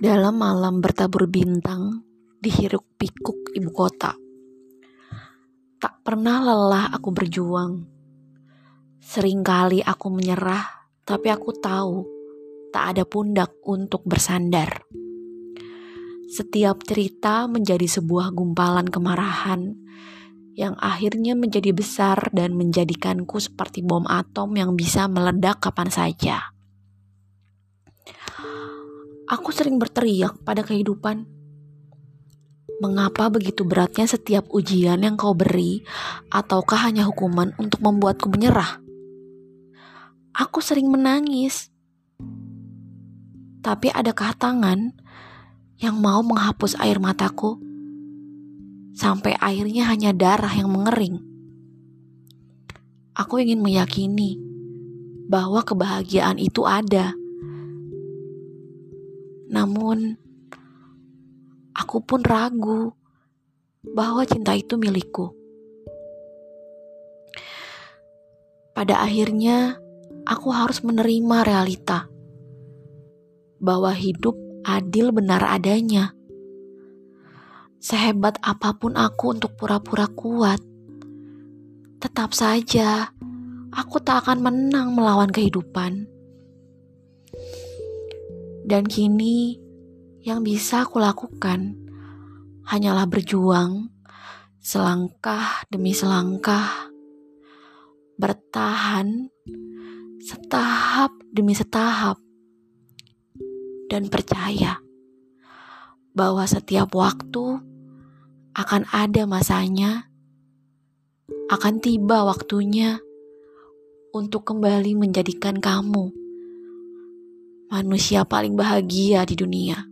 Dalam malam bertabur bintang di hiruk pikuk ibu kota. Tak pernah lelah aku berjuang. Seringkali aku menyerah, tapi aku tahu tak ada pundak untuk bersandar. Setiap cerita menjadi sebuah gumpalan kemarahan yang akhirnya menjadi besar dan menjadikanku seperti bom atom yang bisa meledak kapan saja. Aku sering berteriak pada kehidupan. Mengapa begitu beratnya setiap ujian yang kau beri, ataukah hanya hukuman untuk membuatku menyerah? Aku sering menangis, tapi adakah tangan yang mau menghapus air mataku? sampai airnya hanya darah yang mengering. Aku ingin meyakini bahwa kebahagiaan itu ada. Namun, aku pun ragu bahwa cinta itu milikku. Pada akhirnya, aku harus menerima realita bahwa hidup adil benar adanya Sehebat apa pun aku untuk pura-pura kuat, tetap saja aku tak akan menang melawan kehidupan. Dan kini yang bisa aku lakukan hanyalah berjuang selangkah demi selangkah, bertahan setahap demi setahap, dan percaya bahwa setiap waktu akan ada masanya, akan tiba waktunya untuk kembali menjadikan kamu manusia paling bahagia di dunia.